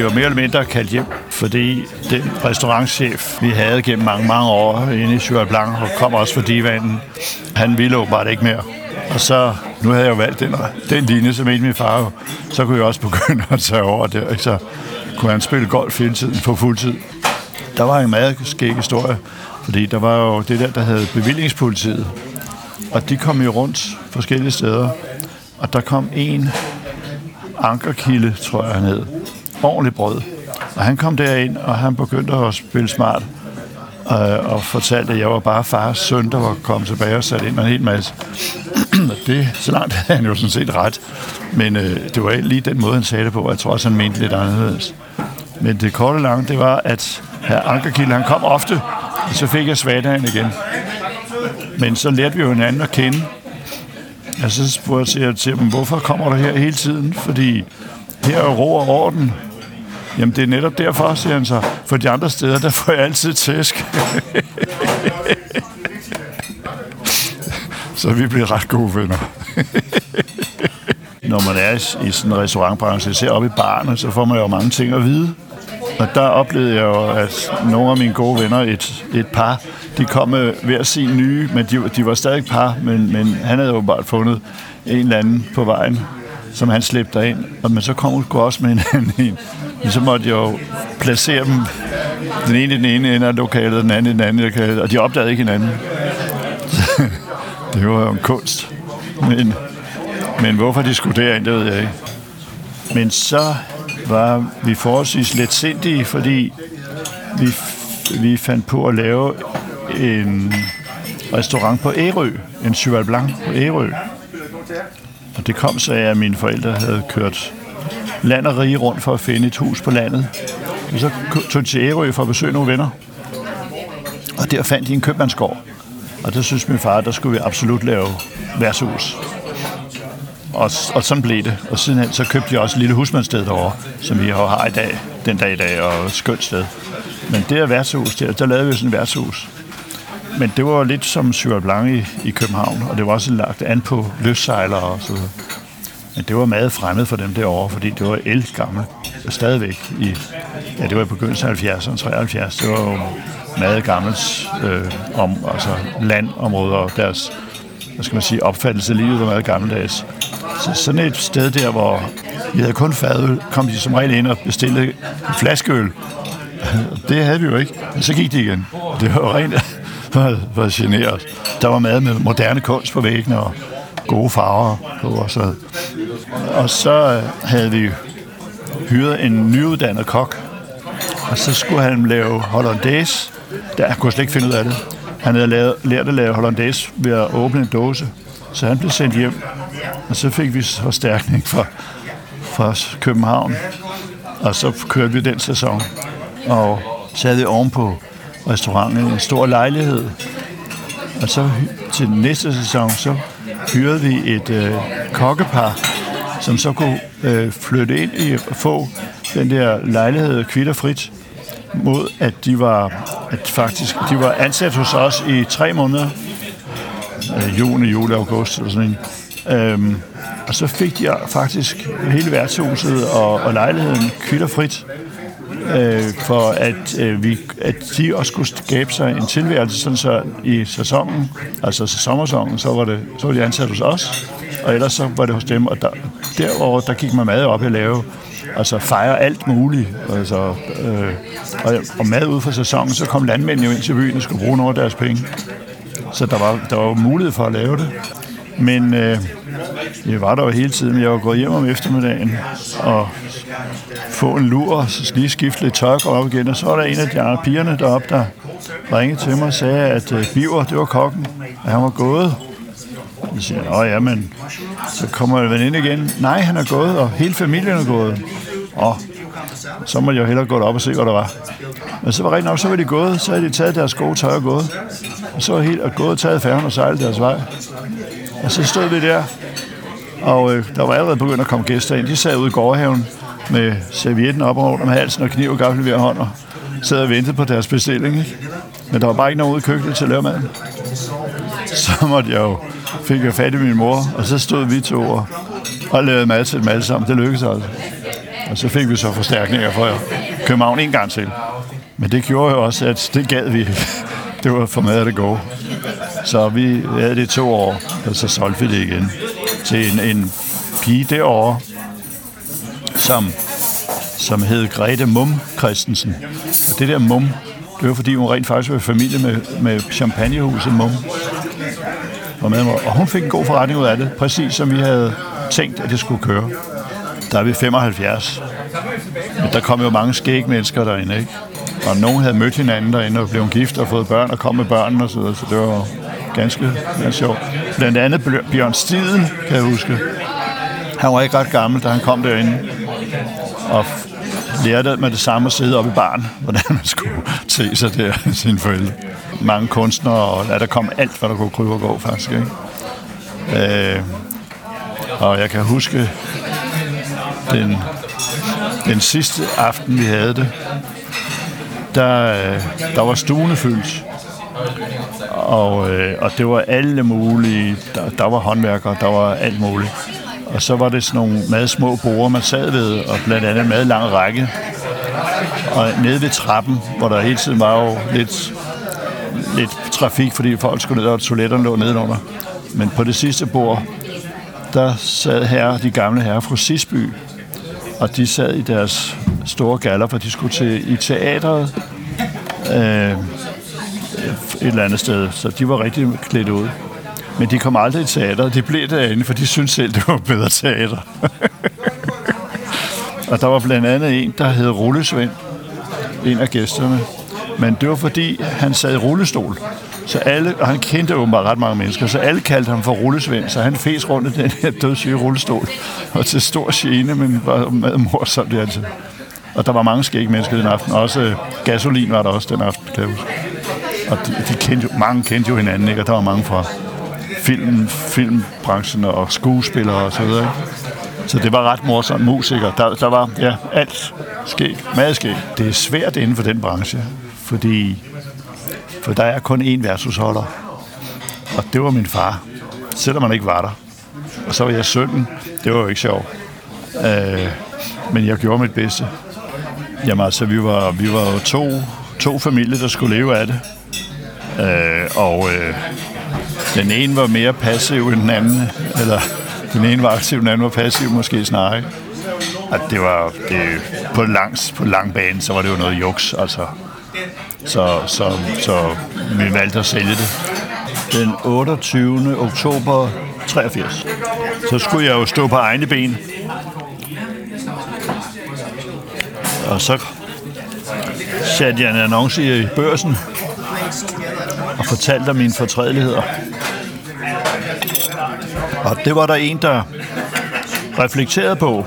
blev mere eller mindre kaldt hjem, fordi den restaurantchef, vi havde gennem mange, mange år inde i Sjøren Blanc, og kom også for divanen, han ville åbenbart ikke mere. Og så, nu havde jeg jo valgt den, den linje, som en min far, så kunne jeg også begynde at tage over der. Ikke? Så kunne han spille golf hele tiden på fuldtid. Der var en meget skæg historie, fordi der var jo det der, der hed bevillingspolitiet. Og de kom jo rundt forskellige steder. Og der kom en ankerkilde, tror jeg han hed. Ordentligt brød. Og han kom derind, og han begyndte at spille smart. Øh, og fortalte, at jeg var bare fars søn, der var kommet tilbage og sat ind med en hel masse. det, så langt havde han jo sådan set ret. Men øh, det var lige den måde, han sagde det på. Jeg tror også, han mente lidt anderledes. Men det korte lange, det var, at herr Ankerkilde, han kom ofte, og så fik jeg svagdagen igen. Men så lærte vi jo hinanden at kende. Og så spurgte jeg til dem, hvorfor kommer du her hele tiden? Fordi her er ro og orden. Jamen, det er netop derfor, siger han så. For de andre steder, der får jeg altid tæsk. så vi bliver ret gode venner. Når man er i sådan en restaurantbranche, ser op i barne, så får man jo mange ting at vide. Og der oplevede jeg jo, at nogle af mine gode venner, et, et par, de kom med hver sin nye, men de, de var stadig par, men, men han havde jo bare fundet en eller anden på vejen, som han slæbte ind. Og, men så kom hun også med en anden en. Men så måtte jeg jo placere dem, den ene i den ene ende af lokalet, den anden i den anden lokalet, og de opdagede ikke hinanden. det var jo en kunst. Men, men hvorfor de skulle derind, det ved jeg ikke. Men så var vi forholdsvis lidt sindige, fordi vi, vi fandt på at lave en restaurant på Ærø, en Cheval Blanc på Ærø. Og det kom så af, at mine forældre havde kørt land og rige rundt for at finde et hus på landet. Og så tog de til Ærø for at besøge nogle venner. Og der fandt de en købmandsgård. Og der synes min far, der skulle vi absolut lave værtshus. Og, og sådan blev det. Og sidenhen så købte de også et lille husmandssted derovre, som vi har i dag, den dag i dag, og et skønt sted. Men det er værtshus, der, der lavede vi sådan et værtshus. Men det var lidt som Syre Blanc i, i København, og det var også lagt an på løssejlere og så videre. Men det var meget fremmed for dem derovre, fordi det var gammel stadigvæk i, ja, det var i begyndelsen af 70'erne, 73. Det var jo meget gammelt øh, om, altså landområder og deres hvad skal man sige, opfattelse af livet var meget gammeldags. Så sådan et sted der, hvor vi havde kun fadøl, kom de som regel ind og bestilte en flaskeøl. Det havde vi jo ikke. Men så gik de igen. Det var jo rent var, var generet. Der var mad med moderne kunst på væggene og gode farver på. Og så, og så øh, havde vi hyret en nyuddannet kok, og så skulle han lave hollandaise. Der kunne slet ikke finde ud af det. Han havde lavet, lært at lave hollandaise ved at åbne en dåse, så han blev sendt hjem. Og så fik vi forstærkning fra, fra København, og så kørte vi den sæson. Og så havde vi ovenpå restauranten en stor lejlighed. Og så til den næste sæson, så hyrede vi et øh, kokkepar, som så kunne øh, flytte ind i og få den der lejlighed kvitterfrit mod at de var at faktisk de var ansat hos os i tre måneder øh, juni, juli, august eller sådan en. Øhm, og så fik de faktisk hele værtshuset og, og lejligheden kvitterfrit øh, for at, øh, vi, at de også skulle skabe sig en tilværelse, sådan så i sæsonen, altså sommersæsonen, så var, det, så var de ansat hos os, og ellers så var det hos dem, og der, derover der gik man meget op at lave, altså fejre alt muligt, altså, øh, og, og mad ud fra sæsonen, så kom landmændene jo ind til byen og skulle bruge nogle af deres penge. Så der var, der var mulighed for at lave det. Men øh, jeg var der jo hele tiden. Jeg var gået hjem om eftermiddagen og få en lur, og så lige skifte lidt tøj og op igen. Og så var der en af de andre pigerne deroppe, der ringede til mig og sagde, at øh, Biver, det var kokken, at han var gået. Jeg siger, nå ja, men så kommer en ind igen. Nej, han er gået, og hele familien er gået. Og så må jeg jo hellere gå op og se, hvad der var. Men så var rent nok, så var de gået, så havde de taget deres gode tøj og gået. Og så var helt og gået, taget færgen og sejlet deres vej. Og så stod vi der, og øh, der var allerede begyndt at komme gæster ind. De sad ude i gårdhaven med servietten op over dem halsen og kniv og gaffel ved hånd og sad og ventede på deres bestilling. Ikke? Men der var bare ikke nogen ude i køkkenet til at lave maden. Så måtte jeg jo, fik jeg fat i min mor, og så stod vi to og, og lavede mad til dem alle sammen. Det lykkedes altså. Og så fik vi så forstærkninger fra København en gang til. Men det gjorde jo også, at det gad vi Det var for mad af det gå. Så vi havde det to år, og så solgte vi det igen til en, en pige derovre, som, som hed Grete Mum Christensen. Det der Mum, det var fordi hun rent faktisk var i familie med, med champagnehuset Mum. Og, med, og hun fik en god forretning ud af det, præcis som vi havde tænkt, at det skulle køre. Der er vi 75. Men der kom jo mange skæg mennesker derinde, ikke? Og nogen havde mødt hinanden derinde og blev gift og fået børn og kom med børn og så videre. Så det var ganske, ganske sjovt. Blandt andet Bjørn Stiden, kan jeg huske. Han var ikke ret gammel, da han kom derinde. Og lærte med det samme at sidde oppe i barn, hvordan man skulle se sig der i sine forældre. Mange kunstnere, og ja, der kom alt, hvad der kunne krybe og gå, faktisk. Ikke? Øh, og jeg kan huske den, den sidste aften, vi havde det, der, øh, der var stuene fyldt. Og, øh, og det var alle mulige. Der, der var håndværkere, der var alt muligt. Og så var det sådan nogle meget små borde, man sad ved, og blandt andet en meget lang række. Og nede ved trappen, hvor der hele tiden var jo lidt, lidt trafik, fordi folk skulle ned, og toiletterne lå nedenunder. Men på det sidste bord, der sad her de gamle herrer fra Sisby, og de sad i deres store galler, for de skulle til i teateret øh, et eller andet sted. Så de var rigtig klædt ud. Men de kom aldrig i teateret. De blev derinde, for de syntes selv, det var bedre teater. og der var blandt andet en, der hed Rullesvend, en af gæsterne. Men det var fordi, han sad i rullestol. Så alle, og han kendte åbenbart ret mange mennesker, så alle kaldte ham for rullesvend, så han fes rundt i den her dødssyge rullestol. Og til stor gene, men var meget morsomt det altid. Og der var mange skægge mennesker den aften. Også øh, gasolin var der også den aften, kan jeg huske. Og de, de kendte jo, mange kendte jo hinanden, ikke? og der var mange fra film, filmbranchen og skuespillere og så videre. Så det var ret morsomt. Musikere, der, der var ja, alt skæg, meget skæg. Det er svært inden for den branche, fordi for der er kun én værtshusholder. Og det var min far, selvom han ikke var der. Og så var jeg 17. Det var jo ikke sjovt. Øh, men jeg gjorde mit bedste. Jamen altså, vi var, vi var jo to, to familier, der skulle leve af det. Øh, og øh, den ene var mere passiv end den anden. Eller den ene var aktiv, den anden var passiv måske snarere. At det var det, på, langs, på lang bane, så var det jo noget juks. Altså. Så, så, så vi valgte at sælge det. Den 28. oktober 83. Så skulle jeg jo stå på egne ben. Og så satte jeg en annonce i børsen og fortalte om mine fortrædeligheder. Og det var der en, der reflekterede på.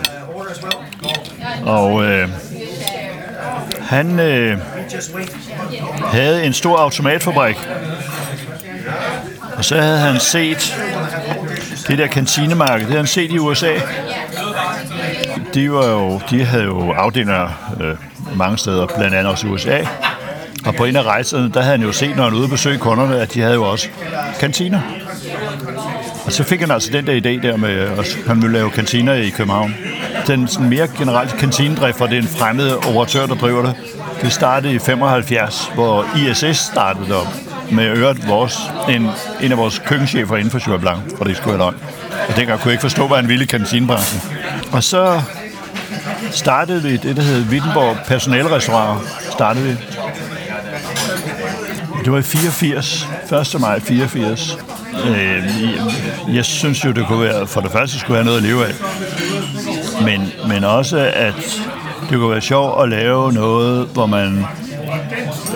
Og øh, han øh, havde en stor automatfabrik. Og så havde han set det der kantinemarked, det havde han set i USA. De, var jo, de havde jo afdelinger øh, mange steder, blandt andet også i USA. Og på en af rejserne, der havde han jo set, når han ude besøge kunderne, at de havde jo også kantiner. Og så fik han altså den der idé der med, at han ville lave kantiner i København. Den sådan mere generelt kantinedrift, for det er en fremmed operatør, der driver det. Det startede i 75, hvor ISS startede op med øret vores, en, en af vores køkkenchefer inden for Sjøer Blanc, for det skulle løn. Og dengang kunne jeg ikke forstå, hvad han ville i kantinebranchen. Og så startede vi det, der hed Wittenborg Personalrestaurant. Startede vi. Det var i 84, 1. maj 84. Øh, jeg synes jo, det kunne være, for det første skulle have noget at leve af. Men, men også, at det kunne være sjovt at lave noget, hvor man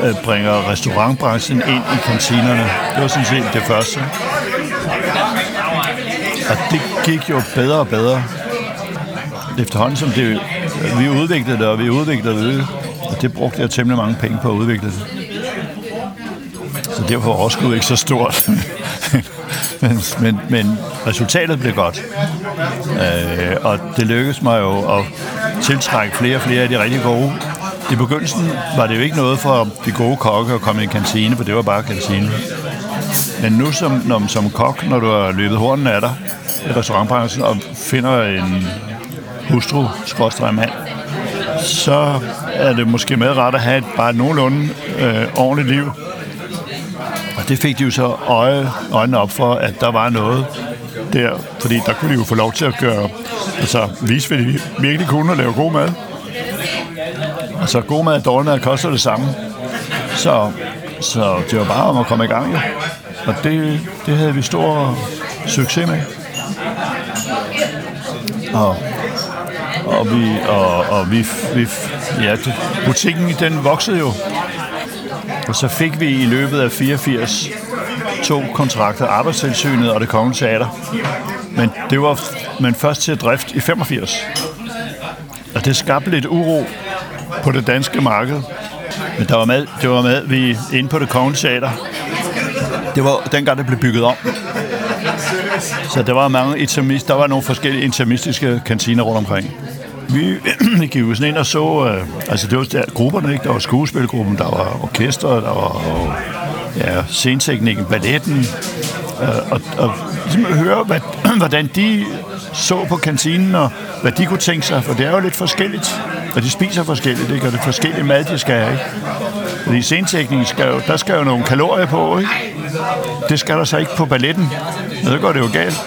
øh, bringer restaurantbranchen ind i kantinerne. Det var sådan set det første. Og det gik jo bedre og bedre. Efterhånden som det, vi udviklede det, og vi udviklede det, og det brugte jeg temmelig mange penge på at udvikle det. Derfor var overskuddet ikke så stort. men, men, men resultatet blev godt. Øh, og det lykkedes mig jo at tiltrække flere og flere af de rigtig gode. I begyndelsen var det jo ikke noget for de gode kokke at komme i en kantine, for det var bare kantine. Men nu som, når, som kok, når du har løbet hornene af dig i restaurantbranchen og finder en hustru, mand, så er det måske med ret at have et bare nogenlunde øh, ordentligt liv. Og det fik de jo så øje, øjnene op for, at der var noget der, fordi der kunne de jo få lov til at gøre, altså vise, hvad de virkelig kunne at lave god mad. Altså god mad og dårlig mad koster det samme. Så, så det var bare om at komme i gang, jo. Og det, det havde vi stor succes med. Og, og vi, og, og vi, vi ja, butikken den voksede jo. Og så fik vi i løbet af 84 to kontrakter, Arbejdstilsynet og det Kongelige Teater. Men det var men først til drift i 85. Og det skabte lidt uro på det danske marked. Men der var med, det var med, vi inde på det Kongelige Teater. Det var dengang, det blev bygget om. Så der var mange intermist, der var nogle forskellige intermistiske kantiner rundt omkring. Vi, gik jo sådan ind og så, øh, altså det var der, grupperne, ikke? Der var skuespilgruppen, der var orkestret, der var ja, sceneteknikken, balletten, øh, og, og ligesom høre, hvad, hvordan de så på kantinen, og hvad de kunne tænke sig, for det er jo lidt forskelligt, og de spiser forskelligt, ikke? og det er forskellige mad, de skal have. Ikke? Fordi sceneteknikken, skal jo, der skal jo nogle kalorier på, ikke? Det skal der så ikke på balletten, og så går det jo galt.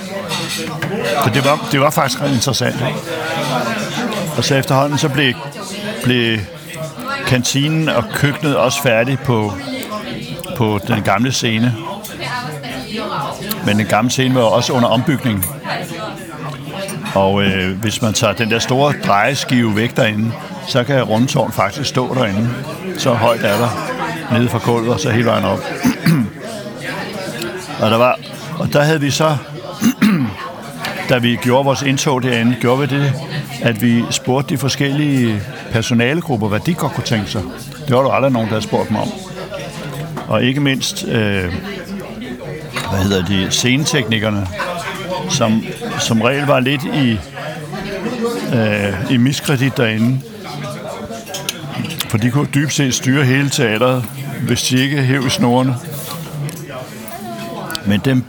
Så det var, det var faktisk ret interessant. Ikke? Og så efterhånden så blev, blev kantinen og køkkenet også færdig på, på den gamle scene. Men den gamle scene var også under ombygning. Og øh, hvis man tager den der store drejeskive væk derinde, så kan rundtårn faktisk stå derinde. Så højt er der nede fra gulvet og så hele vejen op. og der var, og der havde vi så, da vi gjorde vores indtog derinde, gjorde vi det, at vi spurgte de forskellige personalegrupper, hvad de godt kunne tænke sig. Det var der aldrig nogen, der havde spurgt mig om. Og ikke mindst, øh, hvad hedder de, sceneteknikerne, som som regel var lidt i, øh, i miskredit derinde. For de kunne dybt set styre hele teateret, hvis de ikke hæv snorene. Men dem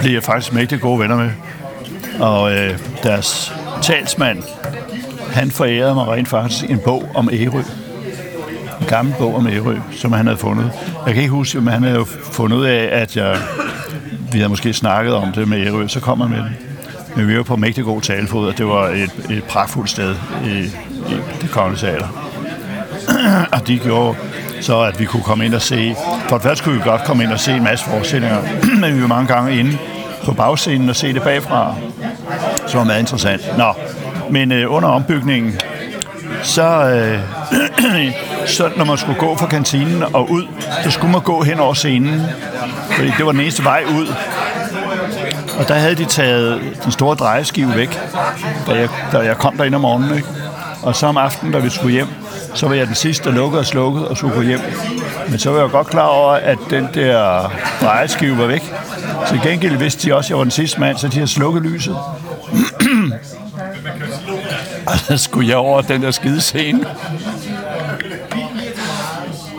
blev jeg faktisk mægtig gode venner med. Og øh, deres talsmand, han forærede mig rent faktisk en bog om Ærø. En gammel bog om Ærø, som han havde fundet. Jeg kan ikke huske, men han havde jo fundet ud af, at jeg, vi havde måske snakket om det med Ærø, så kom han med den. Men vi var på mægtig god talefod, og det var et, et pragtfuldt sted i, i det kongelige teater. og de gjorde så, at vi kunne komme ind og se... For det første kunne vi godt komme ind og se en masse forestillinger, men vi var mange gange inde på bagscenen og se det bagfra, som var meget interessant. Nå, men øh, under ombygningen, så, øh, så når man skulle gå fra kantinen og ud, så skulle man gå hen over scenen, fordi det var den eneste vej ud. Og der havde de taget den store drejeskive væk, da jeg, da jeg kom derind om morgenen. Ikke? Og så om aftenen, da vi skulle hjem, så var jeg den sidste, der lukkede og slukkede og skulle gå hjem. Men så var jeg godt klar over, at den der drejeskive var væk. Så gengæld vidste de også, at jeg var den sidste mand, så de havde slukket lyset. og så skulle jeg over den der skide scene.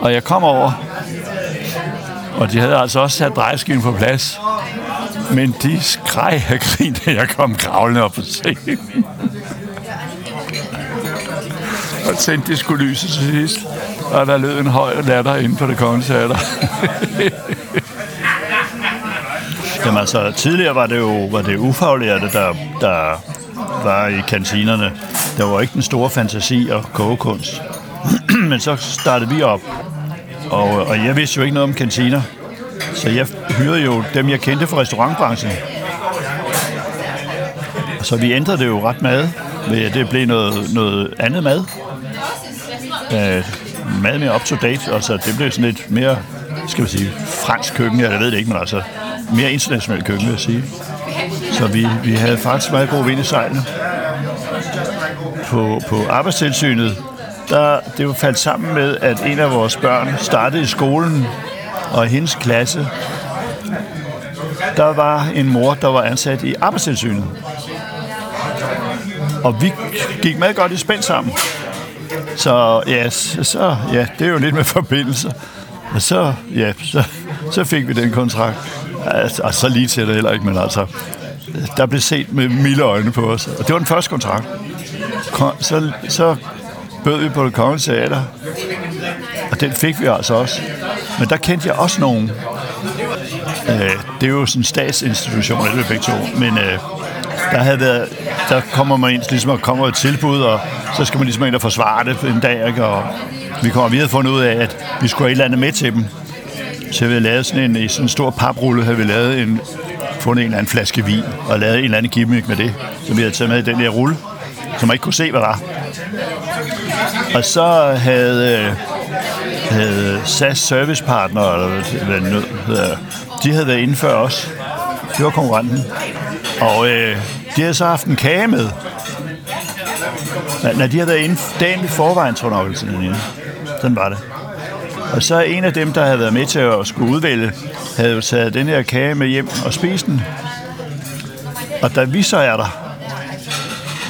Og jeg kom over, og de havde altså også sat drejeskiven på plads. Men de skreg af grin, da jeg kom kravlende op på scenen og tændte det skulle lyse til sidst. Og der lød en høj latter inde på det kongelige teater. Jamen altså, tidligere var det jo var det ufaglærte, der, der var i kantinerne. Der var ikke den store fantasi og kogekunst. Men så startede vi op, og, og jeg vidste jo ikke noget om kantiner. Så jeg hyrede jo dem, jeg kendte fra restaurantbranchen. Så vi ændrede det jo ret meget, det blev noget, noget andet mad øh, meget mere up-to-date, altså det blev sådan lidt mere, skal vi sige, fransk køkken, jeg ved det ikke, men altså mere internationalt køkken, vil jeg sige. Så vi, vi havde faktisk meget god vind i sejlene. På, på arbejdstilsynet, der, det var faldt sammen med, at en af vores børn startede i skolen, og i hendes klasse, der var en mor, der var ansat i arbejdstilsynet. Og vi gik meget godt i spænd sammen. Så ja, så, ja, det er jo lidt med forbindelser. Og så, ja, så, så fik vi den kontrakt. Altså, altså, så lige til det heller ikke, men altså, der blev set med milde øjne på os. Og det var den første kontrakt. Så, så bød vi på det kongelige teater. Og den fik vi altså også. Men der kendte jeg også nogen. Øh, det er jo sådan en statsinstitution, det begge to. Men øh, der havde været, der kommer man ind, ligesom og kommer et tilbud, og så skal man ligesom ind og forsvare det en dag, ikke? og vi kommer videre fundet ud af, at vi skulle have et eller andet med til dem. Så vi lavet sådan en, i sådan en stor paprulle, havde vi lavet en, fundet en eller anden flaske vin, og lavet en eller anden gimmick med det, som vi havde taget med i den der rulle, som man ikke kunne se, hvad var. Og så havde, øh, havde SAS servicepartner, eller hvad det hedder, de havde været inden før os. Det var konkurrenten. Og øh, de havde så haft en kage med. Når de havde været inde dagen i forvejen, tror jeg nok, sådan, sådan var det. Og så en af dem, der havde været med til at skulle udvælge, havde jo taget den her kage med hjem og spist den. Og da vi så er der,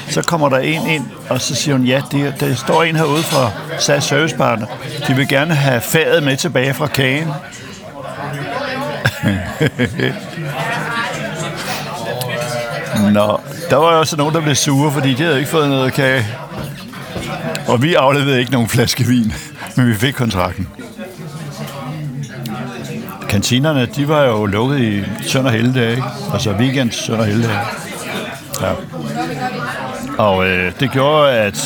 så kommer der en ind, og så siger hun, ja, det, der står en herude fra SAS Servicepartner. De vil gerne have fadet med tilbage fra kagen. Nå, der var også nogen, der blev sure, fordi de havde ikke fået noget kage. Og vi afleverede ikke nogen flaske vin, men vi fik kontrakten. Kantinerne, de var jo lukket i søndag hele helligdag, ikke? Altså weekend, søndag hele helligdag. Ja. Og øh, det gjorde, at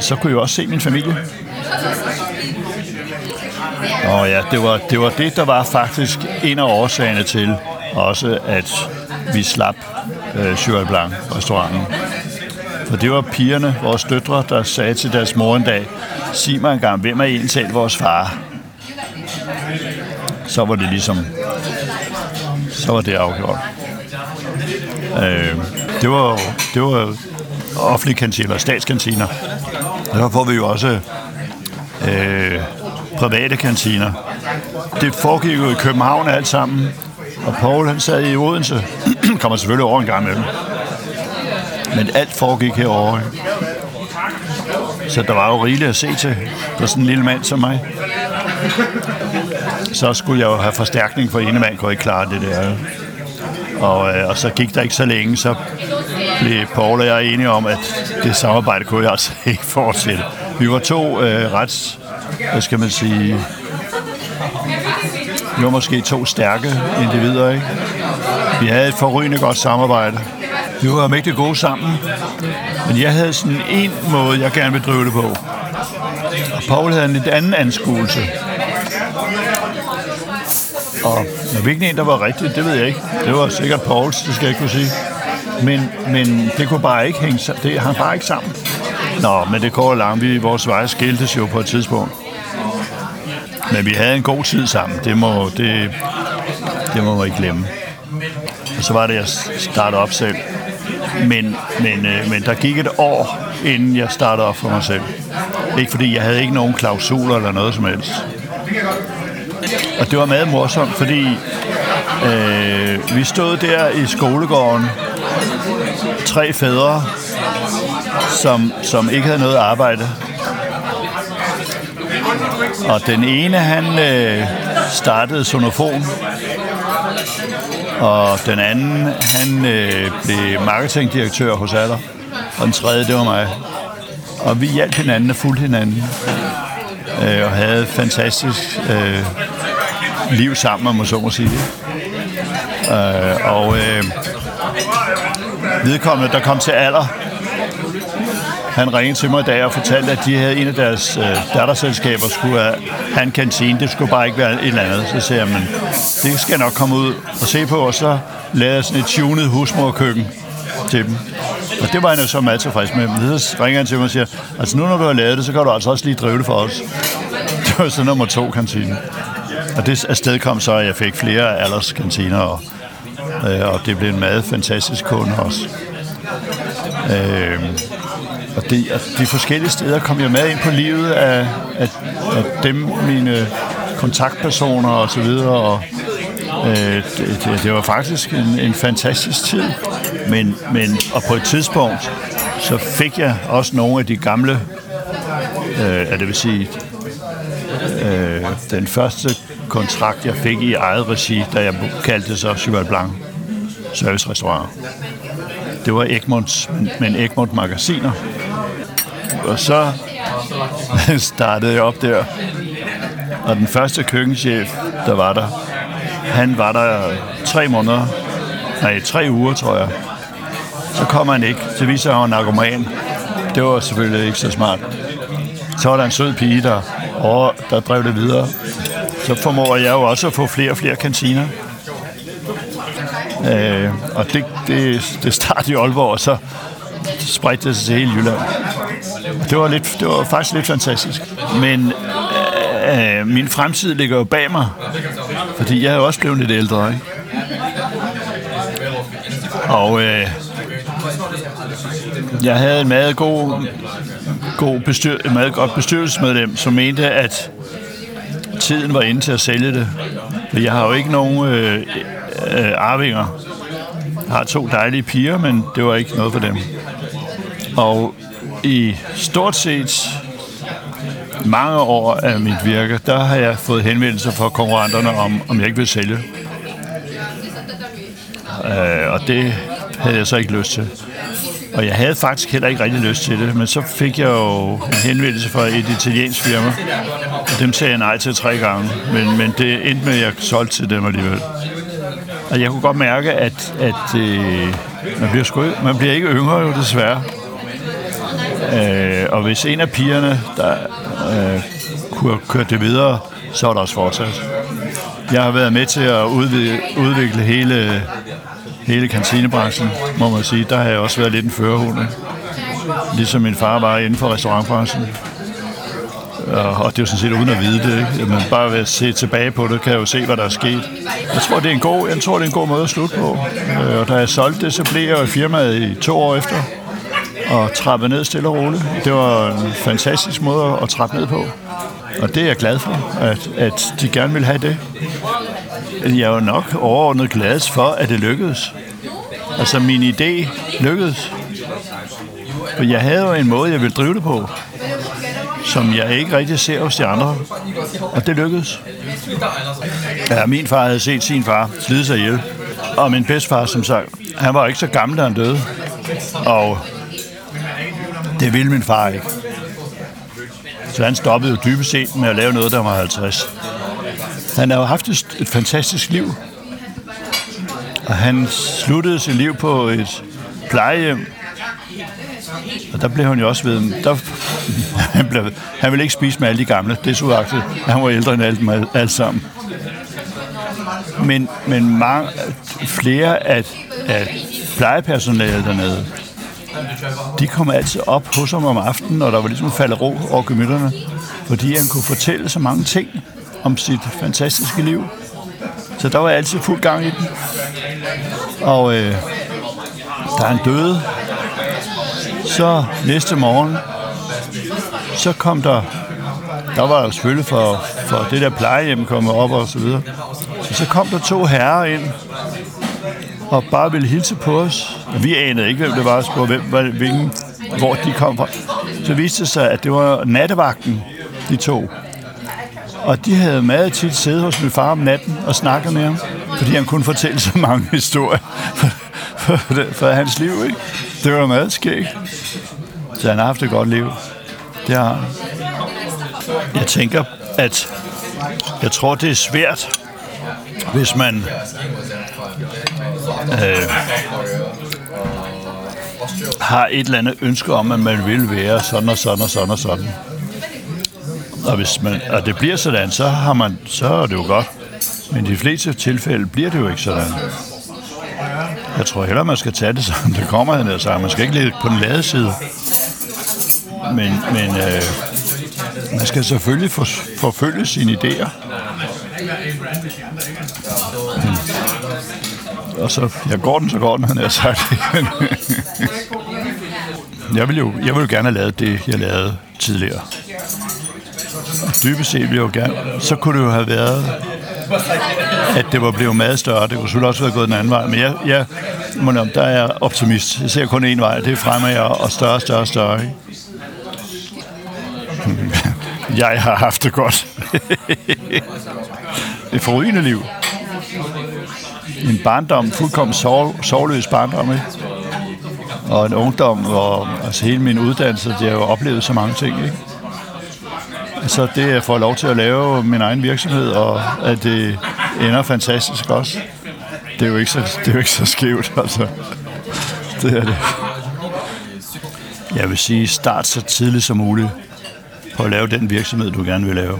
så kunne jeg også se min familie. Og ja, det var, det var det, der var faktisk en af årsagerne til også, at vi slap øh, Cheval Blanc restauranten. For det var pigerne, vores døtre, der sagde til deres mor en dag, sig mig engang, hvem er egentlig vores far? Så var det ligesom, så var det afgjort. Øh, det var, det var offentlige kantiner, statskantiner. Og der får vi jo også øh, private kantiner. Det foregik jo i København alt sammen, og Paul han sad i Odense. Kommer selvfølgelig over en gang med. Men alt foregik herovre. Så der var jo rigeligt at se til for sådan en lille mand som mig. Så skulle jeg jo have forstærkning, for ene mand kunne ikke klare det der. Og, øh, og så gik der ikke så længe, så blev Paul og jeg enige om, at det samarbejde kunne jeg altså ikke fortsætte. Vi var to øh, rets, hvad skal man sige, vi var måske to stærke individer, ikke? Vi havde et forrygende godt samarbejde. Vi var mægtig gode sammen. Men jeg havde sådan en måde, jeg gerne ville drive det på. Og Paul havde en lidt anden anskuelse. Og hvilken en, der var rigtigt, det ved jeg ikke. Det var sikkert Pauls, det skal jeg ikke kunne sige. Men, men det kunne bare ikke hænge sammen. Det hang bare ikke sammen. Nå, men det går langt. Vi, vores veje skiltes jo på et tidspunkt. Men vi havde en god tid sammen. Det må, det, det må man ikke glemme. Og så var det, jeg startede op selv. Men, men, øh, men der gik et år, inden jeg startede op for mig selv. Ikke fordi jeg havde ikke nogen klausuler eller noget som helst. Og det var meget morsomt, fordi øh, vi stod der i skolegården, tre fædre, som, som ikke havde noget arbejde. Og den ene, han øh, startede sonofon, og den anden, han øh, blev marketingdirektør hos Aller, og den tredje, det var mig. Og vi hjalp hinanden og fulgte hinanden, øh, og havde fantastisk øh, liv sammen, om man så må sige. Øh, og øh, vedkommende, der kom til Aller, han ringede til mig i dag og fortalte, at de havde en af deres øh, datterselskaber skulle have, have en kantine. Det skulle bare ikke være et eller andet. Så siger jeg, men det skal jeg nok komme ud og se på. Og så lavede jeg sådan et tunet husmorkøkken til dem. Og det var han jo så meget tilfreds med. Men så ringer han til mig og siger, altså nu når du har lavet det, så kan du altså også lige drive det for os. Det var så nummer to kantine. Og det afsted kom så, at jeg fik flere alderskantiner, og, øh, og det blev en meget fantastisk kunde også. Øh, og de, og de forskellige steder kom jeg med ind på livet af, af, af dem, mine kontaktpersoner og så videre, og øh, det, det, var faktisk en, en fantastisk tid. Men, men, og på et tidspunkt, så fik jeg også nogle af de gamle, øh, det vil sige, øh, den første kontrakt, jeg fik i eget regi, da jeg kaldte det så Cheval Blanc Service Restaurant. Det var Egmonts, men Egmont Magasiner og så startede jeg op der. Og den første køkkenchef, der var der, han var der tre måneder. Nej, tre uger, tror jeg. Så kom han ikke. Så viser han, narkoman. Det var selvfølgelig ikke så smart. Så var der en sød pige, der, og der drev det videre. Så formår jeg jo også at få flere og flere kantiner. Øh, og det, det, det startede i Aalborg, og så spredte det sig til hele Jylland. Det var, lidt, det var faktisk lidt fantastisk. Men øh, øh, min fremtid ligger jo bag mig, fordi jeg er jo også blevet lidt ældre. Ikke? Og øh, jeg havde en meget god, god bestyr, meget godt bestyrelsesmedlem, som mente, at tiden var inde til at sælge det. Jeg har jo ikke nogen øh, øh, arvinger. Jeg har to dejlige piger, men det var ikke noget for dem. Og i stort set mange år af mit virke, der har jeg fået henvendelser fra konkurrenterne om, om jeg ikke vil sælge. Øh, og det havde jeg så ikke lyst til. Og jeg havde faktisk heller ikke rigtig lyst til det, men så fik jeg jo en henvendelse fra et italiensk firma, og dem sagde jeg nej til tre gange, men, men det endte med, at jeg solgte til dem alligevel. Og jeg kunne godt mærke, at, at øh, man, bliver sku, man bliver ikke yngre jo desværre. Øh, og hvis en af pigerne, der øh, kunne have kørt det videre, så er der også fortsat. Jeg har været med til at udvikle, udvikle hele, hele kantinebranchen, må man sige. Der har jeg også været lidt en førerhund. Ligesom min far var inden for restaurantbranchen. Øh, og det er jo sådan set uden at vide det. Ikke? Men bare ved at se tilbage på det, kan jeg jo se, hvad der er sket. Jeg tror, det er en god, jeg tror, det er en god måde at slutte på. Øh, og da jeg solgte det, så blev jeg jo i firmaet i to år efter og trappe ned stille og roligt. Det var en fantastisk måde at trappe ned på. Og det er jeg glad for, at, at de gerne vil have det. Jeg er jo nok overordnet glad for, at det lykkedes. Altså, min idé lykkedes. For jeg havde jo en måde, jeg ville drive det på, som jeg ikke rigtig ser hos de andre. Og det lykkedes. Ja, min far havde set sin far slide sig ihjel. Og min bedstfar, som sagt, han var ikke så gammel, da han døde. Og det ville min far ikke. Så han stoppede jo dybest set med at lave noget, der var 50. Han har jo haft et, et fantastisk liv. Og han sluttede sit liv på et plejehjem. Og der blev han jo også ved... Der, han, blev, han ville ikke spise med alle de gamle. Det er Han var ældre end alt, alt sammen. Men, men mange, flere af, af plejepersonalet dernede, de kom altid op hos ham om aftenen, og der var ligesom faldet ro over gemytterne, fordi han kunne fortælle så mange ting om sit fantastiske liv. Så der var altid fuld gang i den. Og øh, da han døde, så næste morgen, så kom der, der var jo selvfølgelig for, for det der plejehjem kommet op og så videre. Så kom der to herrer ind, og bare ville hilse på os. Vi anede ikke, hvem det var, spurgte, hvem, hvilken, hvor de kom fra. Så viste det sig, at det var nattevagten, de to. Og de havde meget tit siddet hos min far om natten og snakket med ham, fordi han kunne fortælle så mange historier for, for, for hans liv. Ikke? Det var meget skægt. Så han har haft et godt liv. Det har han. Jeg tænker, at jeg tror, det er svært, hvis man øh, har et eller andet ønske om, at man vil være sådan og sådan og sådan og sådan. Og hvis man, og det bliver sådan, så, har man, så er det jo godt. Men i de fleste tilfælde bliver det jo ikke sådan. Jeg tror heller, man skal tage det, som det kommer, han sagt. Man skal ikke ligge på den lade side. Men, men øh, man skal selvfølgelig for, forfølge sine idéer. Og så, ja, går den, så går den, han har sagt. jeg vil jo jeg vil jo gerne have lavet det, jeg lavede tidligere. Dybest set ville jeg jo gerne. Så kunne det jo have været, at det var blevet meget større. Det kunne selvfølgelig også være gået den anden vej. Men jeg, jeg nok, der er jeg optimist. Jeg ser kun én vej. Det er fremad og større, større, større. Ikke? Jeg har haft det godt. et forrygende liv. En barndom, fuldkommen sov, sovløs barndom, ikke? og en ungdom, hvor altså hele min uddannelse, det har jo oplevet så mange ting, ikke? Så det, at få lov til at lave min egen virksomhed, og at det ender fantastisk også, det er jo ikke så, det er jo ikke så skævt, altså. Det er det. Jeg vil sige, start så tidligt som muligt på at lave den virksomhed, du gerne vil lave.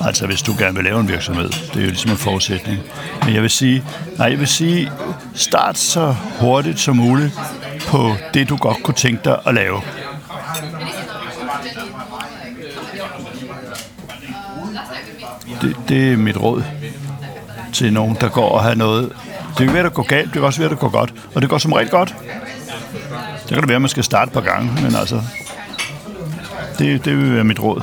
Altså, hvis du gerne vil lave en virksomhed. Det er jo ligesom en forudsætning. Men jeg vil sige, nej, jeg vil sige, start så hurtigt som muligt på det, du godt kunne tænke dig at lave. Det, det er mit råd til nogen, der går og har noget. Det er ved at gå galt, det er også ved at gå godt. Og det går som regel godt. Det kan det være, at man skal starte på gang, men altså, det, det vil være mit råd.